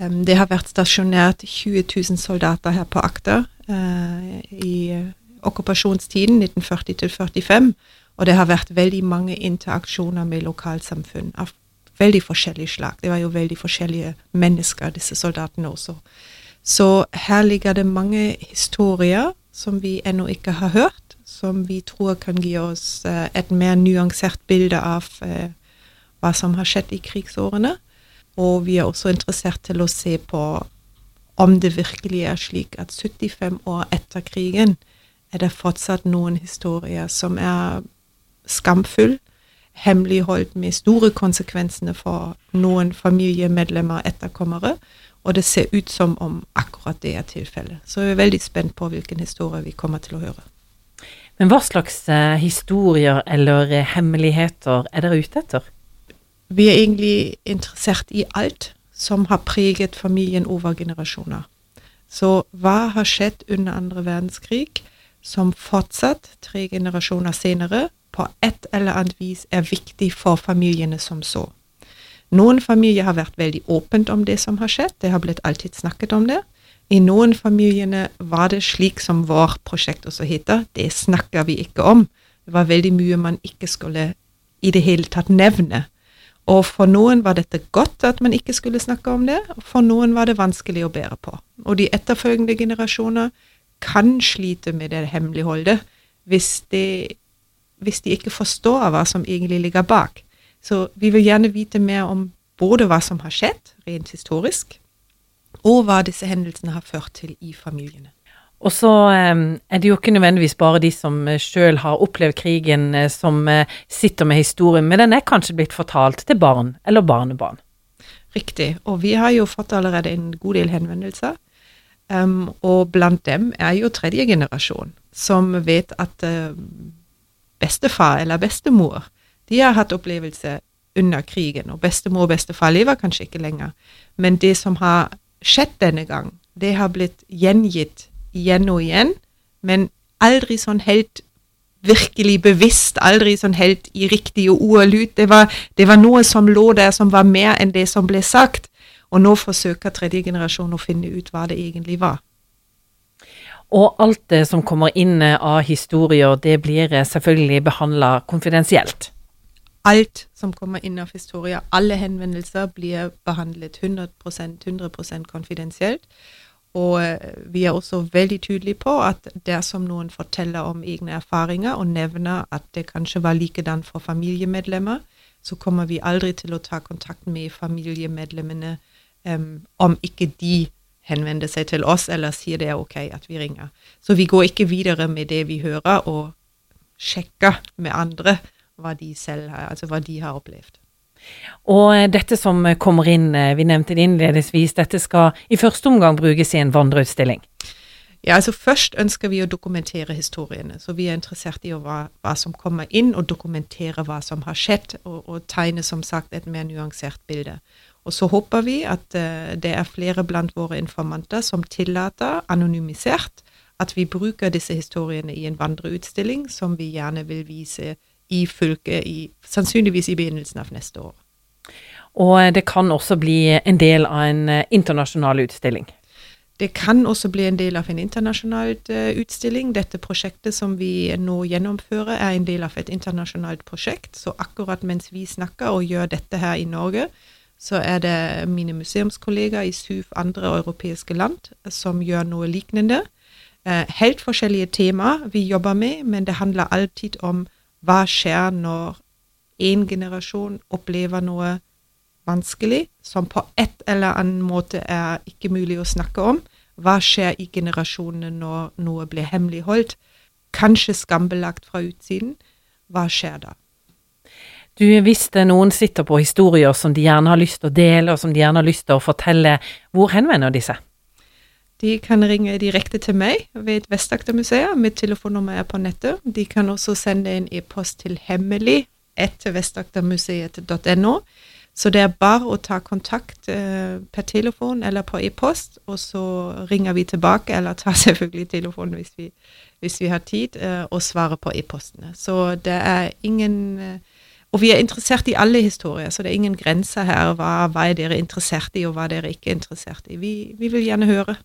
Um, det har vært stasjonert 20 000 soldater her på Akta uh, i okkupasjonstiden 1940 til 45, og det har vært veldig mange interaksjoner med lokalsamfunn av veldig forskjellig slag. Det var jo veldig forskjellige mennesker, disse soldatene også. Så her ligger det mange historier som vi ennå ikke har hørt, som vi tror kan gi oss uh, et mer nyansert bilde av uh, hva som har skjedd i krigsårene. Og vi er også interessert til å se på om det virkelig er slik at 75 år etter krigen er det fortsatt noen historier som er skamfull, hemmeligholdt med store konsekvensene for noen familiemedlemmer, etterkommere, og det ser ut som om akkurat det er tilfellet. Så jeg er veldig spent på hvilken historie vi kommer til å høre. Men hva slags eh, historier eller eh, hemmeligheter er dere ute etter? Vi er egentlig interessert i alt som har preget familien over generasjoner. Så hva har skjedd under andre verdenskrig som fortsatt, tre generasjoner senere, på et eller annet vis er viktig for familiene som så? Noen familier har vært veldig åpent om det som har skjedd, det har blitt alltid snakket om det. I noen familiene var det slik som vår prosjekt også heter, det snakker vi ikke om. Det var veldig mye man ikke skulle i det hele tatt nevne. Og for noen var dette godt at man ikke skulle snakke om det, for noen var det vanskelig å bære på. Og de etterfølgende generasjoner kan slite med det hemmeligholdet hvis, de, hvis de ikke forstår hva som egentlig ligger bak. Så vi vil gjerne vite mer om både hva som har skjedd rent historisk, og hva disse hendelsene har ført til i familiene. Og så eh, er det jo ikke nødvendigvis bare de som eh, sjøl har opplevd krigen, eh, som sitter med historien, men den er kanskje blitt fortalt til barn eller barnebarn. Riktig, og vi har jo fått allerede en god del henvendelser. Um, og blant dem er jo tredje generasjon, som vet at uh, bestefar eller bestemor de har hatt opplevelse under krigen, og bestemor og bestefar lever kanskje ikke lenger. Men det som har skjedd denne gang, det har blitt gjengitt igjen og igjen, men aldri sånn helt virkelig bevisst, aldri sånn helt i riktige ordlyd. Det var, det var noe som lå der som var mer enn det som ble sagt. Og nå forsøker tredje generasjon å finne ut hva det egentlig var. Og alt det som kommer inn av historier, det blir selvfølgelig behandla konfidensielt? alt som kommer inn av historier, alle henvendelser blir behandlet 100% 100% konfidensielt. Og eh, vi er også veldig tydelige på at dersom noen forteller om egne erfaringer og nevner at det kanskje var likedan for familiemedlemmer, så kommer vi aldri til å ta kontakt med familiemedlemmene um, om ikke de henvender seg til oss eller sier det er ok at vi ringer. Så vi går ikke videre med det vi hører, og sjekker med andre hva de selv har, altså hva de har opplevd. Og eh, dette som kommer inn, eh, vi nevnte det innledningsvis, dette skal i første omgang brukes i en vandreutstilling? Ja, altså Først ønsker vi å dokumentere historiene. Så vi er interessert i hva, hva som kommer inn, og dokumentere hva som har skjedd, og, og, tegne som sagt et mer nyansert bilde. Og så håper vi at uh, det er flere blant våre informanter som tillater, anonymisert, at vi bruker disse historiene i en vandreutstilling som vi gjerne vil vise i fylket i, sannsynligvis i begynnelsen av neste år. Og eh, det kan også bli en del av en eh, internasjonal utstilling? Det kan også bli en del av en internasjonal uh, utstilling. Dette prosjektet som vi nå gjennomfører, er en del av et internasjonalt prosjekt. Så akkurat mens vi snakker og gjør dette her i Norge, så er det mine museumskollegaer i syv andre europeiske land som gjør noe lignende. Helt forskjellige temaer vi jobber med, men det handler alltid om hva skjer når én generasjon opplever noe vanskelig, som på et eller annen måte er ikke mulig å snakke om? Hva skjer i generasjonene når noe blir hemmeligholdt? Kanskje skambelagt fra utsiden? Hva skjer da? Du, Hvis noen sitter på historier som de gjerne har lyst til å dele, og som de gjerne har lyst til å fortelle, hvor henvender de seg? De kan ringe direkte til meg ved Vestaktermuseet. Mitt telefonnummer er på nettet. De kan også sende en e-post til hemmelig etter vestaktermuseet.no. Så det er bare å ta kontakt eh, per telefon eller på e-post, og så ringer vi tilbake, eller tar selvfølgelig telefonen hvis vi, hvis vi har tid, eh, og svarer på e-postene. Så det er ingen uh, Og vi er interessert i alle historier, så det er ingen grenser her. Hva, hva er dere interessert i, og hva er dere ikke interessert i? Vi, vi vil gjerne høre.